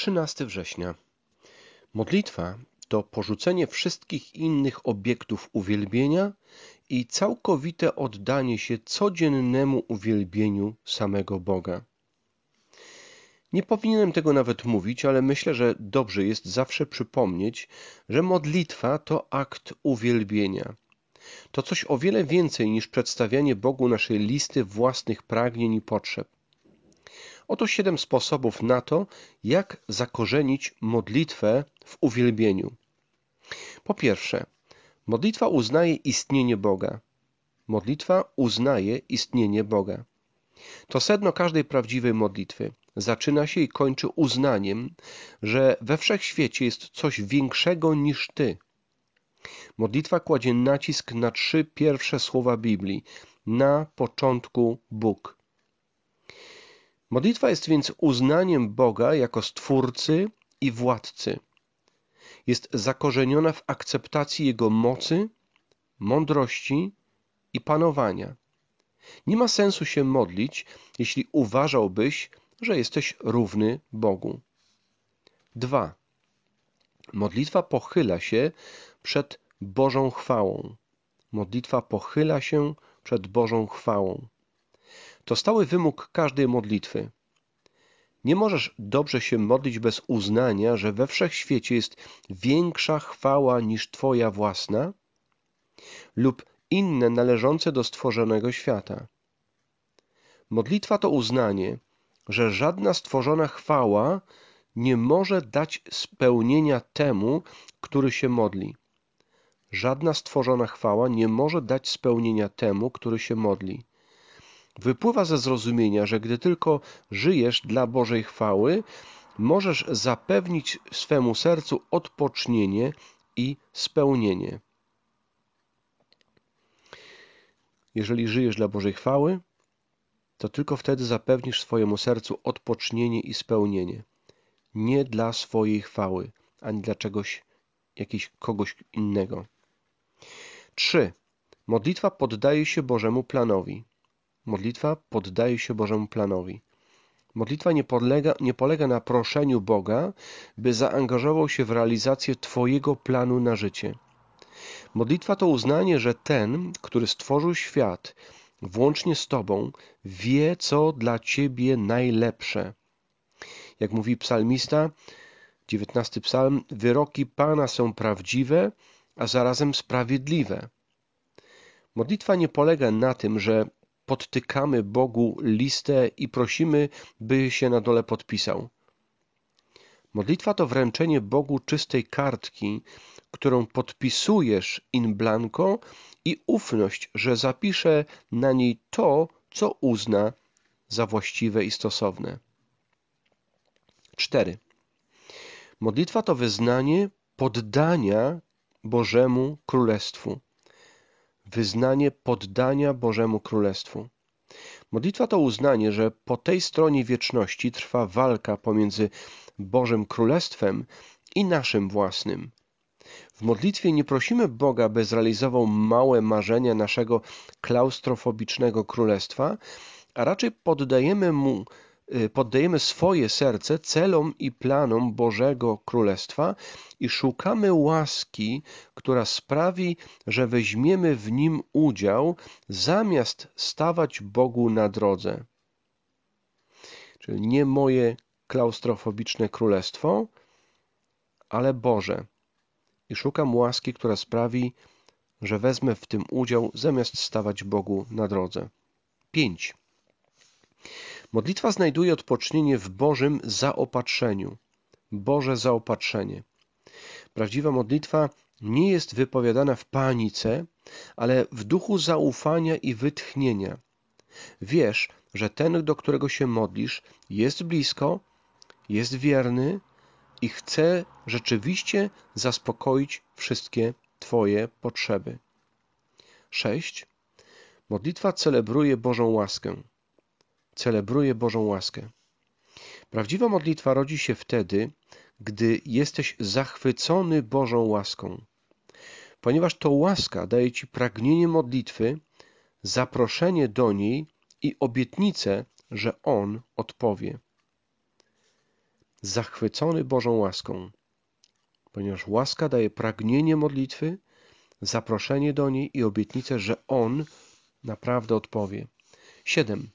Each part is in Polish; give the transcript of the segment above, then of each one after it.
13 września. Modlitwa to porzucenie wszystkich innych obiektów uwielbienia i całkowite oddanie się codziennemu uwielbieniu samego Boga. Nie powinienem tego nawet mówić, ale myślę, że dobrze jest zawsze przypomnieć, że modlitwa to akt uwielbienia. To coś o wiele więcej niż przedstawianie Bogu naszej listy własnych pragnień i potrzeb. Oto siedem sposobów na to, jak zakorzenić modlitwę w uwielbieniu. Po pierwsze, modlitwa uznaje istnienie Boga. Modlitwa uznaje istnienie Boga. To sedno każdej prawdziwej modlitwy. Zaczyna się i kończy uznaniem, że we wszechświecie jest coś większego niż ty. Modlitwa kładzie nacisk na trzy pierwsze słowa Biblii. Na początku Bóg. Modlitwa jest więc uznaniem Boga jako Stwórcy i Władcy. Jest zakorzeniona w akceptacji Jego mocy, mądrości i panowania. Nie ma sensu się modlić, jeśli uważałbyś, że jesteś równy Bogu. 2. Modlitwa pochyla się przed Bożą chwałą. Modlitwa pochyla się przed Bożą chwałą. To stały wymóg każdej modlitwy. Nie możesz dobrze się modlić bez uznania, że we wszechświecie jest większa chwała niż Twoja własna lub inne należące do stworzonego świata. Modlitwa to uznanie, że żadna stworzona chwała nie może dać spełnienia temu, który się modli. Żadna stworzona chwała nie może dać spełnienia temu, który się modli. Wypływa ze zrozumienia, że gdy tylko żyjesz dla Bożej chwały, możesz zapewnić swemu sercu odpocznienie i spełnienie. Jeżeli żyjesz dla Bożej chwały, to tylko wtedy zapewnisz swojemu sercu odpocznienie i spełnienie. Nie dla swojej chwały, ani dla czegoś, jakiegoś kogoś innego. 3. Modlitwa poddaje się Bożemu planowi. Modlitwa poddaje się Bożemu planowi. Modlitwa nie polega, nie polega na proszeniu Boga, by zaangażował się w realizację Twojego planu na życie. Modlitwa to uznanie, że ten, który stworzył świat, włącznie z Tobą, wie, co dla Ciebie najlepsze. Jak mówi psalmista, 19 psalm, wyroki Pana są prawdziwe, a zarazem sprawiedliwe. Modlitwa nie polega na tym, że podtykamy Bogu listę i prosimy, by się na dole podpisał. Modlitwa to wręczenie Bogu czystej kartki, którą podpisujesz in blanco i ufność, że zapisze na niej to, co uzna za właściwe i stosowne. 4. Modlitwa to wyznanie poddania Bożemu Królestwu wyznanie poddania Bożemu Królestwu. Modlitwa to uznanie, że po tej stronie wieczności trwa walka pomiędzy Bożym Królestwem i naszym własnym. W modlitwie nie prosimy Boga, by zrealizował małe marzenia naszego klaustrofobicznego królestwa, a raczej poddajemy mu poddajemy swoje serce celom i planom Bożego Królestwa i szukamy łaski, która sprawi, że weźmiemy w nim udział, zamiast stawać Bogu na drodze. Czyli nie moje klaustrofobiczne królestwo, ale Boże. I szukam łaski, która sprawi, że wezmę w tym udział, zamiast stawać Bogu na drodze. 5. Modlitwa znajduje odpocznienie w Bożym zaopatrzeniu. Boże zaopatrzenie. Prawdziwa modlitwa nie jest wypowiadana w panice, ale w duchu zaufania i wytchnienia. Wiesz, że ten, do którego się modlisz, jest blisko, jest wierny i chce rzeczywiście zaspokoić wszystkie Twoje potrzeby. 6. Modlitwa celebruje Bożą łaskę celebruje Bożą łaskę. Prawdziwa modlitwa rodzi się wtedy, gdy jesteś zachwycony Bożą łaską, ponieważ to łaska daje ci pragnienie modlitwy, zaproszenie do niej i obietnicę, że On odpowie. zachwycony Bożą łaską, ponieważ łaska daje pragnienie modlitwy, zaproszenie do niej i obietnicę, że On naprawdę odpowie. 7.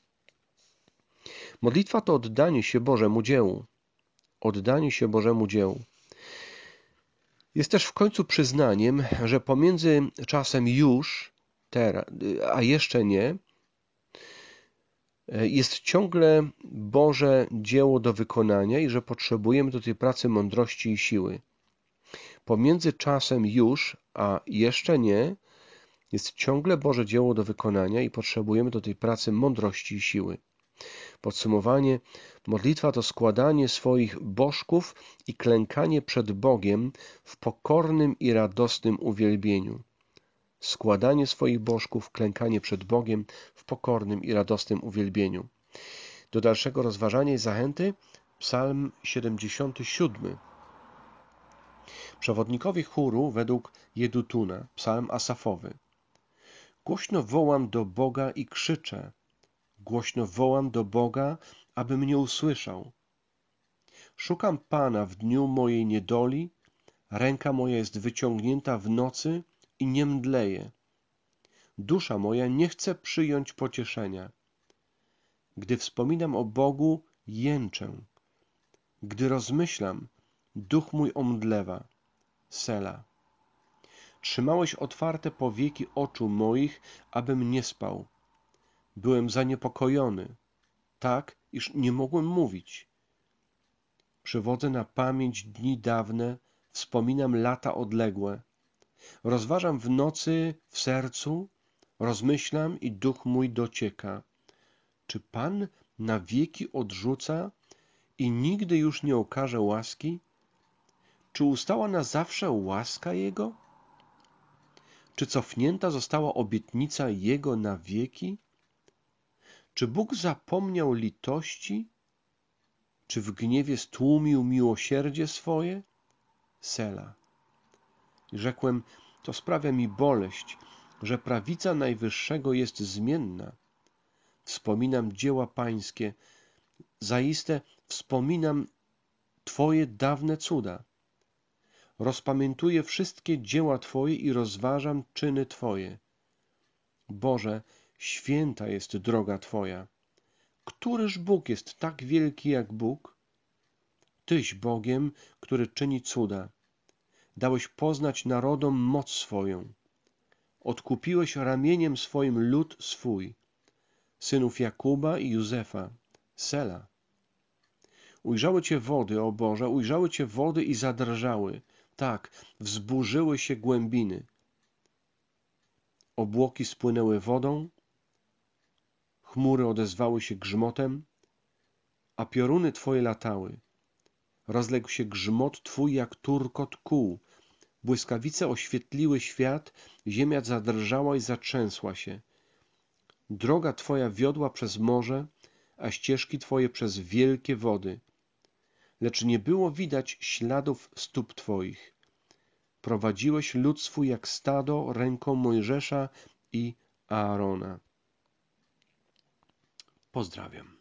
Modlitwa to oddanie się Bożemu dziełu. Oddanie się Bożemu dziełu. Jest też w końcu przyznaniem, że pomiędzy czasem już, a jeszcze nie, jest ciągle Boże dzieło do wykonania i że potrzebujemy do tej pracy mądrości i siły. Pomiędzy czasem już, a jeszcze nie, jest ciągle Boże dzieło do wykonania i potrzebujemy do tej pracy mądrości i siły. Podsumowanie: modlitwa to składanie swoich bożków i klękanie przed Bogiem w pokornym i radosnym uwielbieniu. Składanie swoich bożków, klękanie przed Bogiem w pokornym i radosnym uwielbieniu. Do dalszego rozważania i zachęty Psalm 77. Przewodnikowi chóru według Jedutuna, psalm asafowy. Głośno wołam do Boga i krzyczę. Głośno wołam do Boga, aby mnie usłyszał. Szukam Pana w dniu mojej niedoli, ręka moja jest wyciągnięta w nocy i nie mdleje. Dusza moja nie chce przyjąć pocieszenia. Gdy wspominam o Bogu, jęczę. Gdy rozmyślam, duch mój omdlewa. Sela. Trzymałeś otwarte powieki oczu moich, abym nie spał. Byłem zaniepokojony, tak, iż nie mogłem mówić. Przywodzę na pamięć dni dawne, wspominam lata odległe. Rozważam w nocy w sercu, rozmyślam i duch mój docieka. Czy Pan na wieki odrzuca i nigdy już nie okaże łaski? Czy ustała na zawsze łaska Jego? Czy cofnięta została obietnica Jego na wieki? Czy Bóg zapomniał litości? Czy w gniewie stłumił miłosierdzie swoje? Sela. Rzekłem, to sprawia mi boleść, że prawica Najwyższego jest zmienna. Wspominam dzieła Pańskie, zaiste wspominam Twoje dawne cuda. Rozpamiętuję wszystkie dzieła Twoje i rozważam czyny Twoje. Boże, święta jest droga Twoja. Któryż Bóg jest tak wielki jak Bóg? Tyś Bogiem, który czyni cuda. Dałeś poznać narodom moc swoją. Odkupiłeś ramieniem swoim lud swój, synów Jakuba i Józefa, Sela. Ujrzały Cię wody, o Boże, ujrzały Cię wody i zadrżały. Tak, wzburzyły się głębiny. Obłoki spłynęły wodą, chmury odezwały się grzmotem, a pioruny Twoje latały. Rozległ się grzmot Twój jak turkot kół. Błyskawice oświetliły świat, ziemia zadrżała i zatrzęsła się. Droga Twoja wiodła przez morze, a ścieżki Twoje przez wielkie wody lecz nie było widać śladów stóp Twoich. Prowadziłeś lud swój jak stado ręką Mojżesza i Aarona. Pozdrawiam.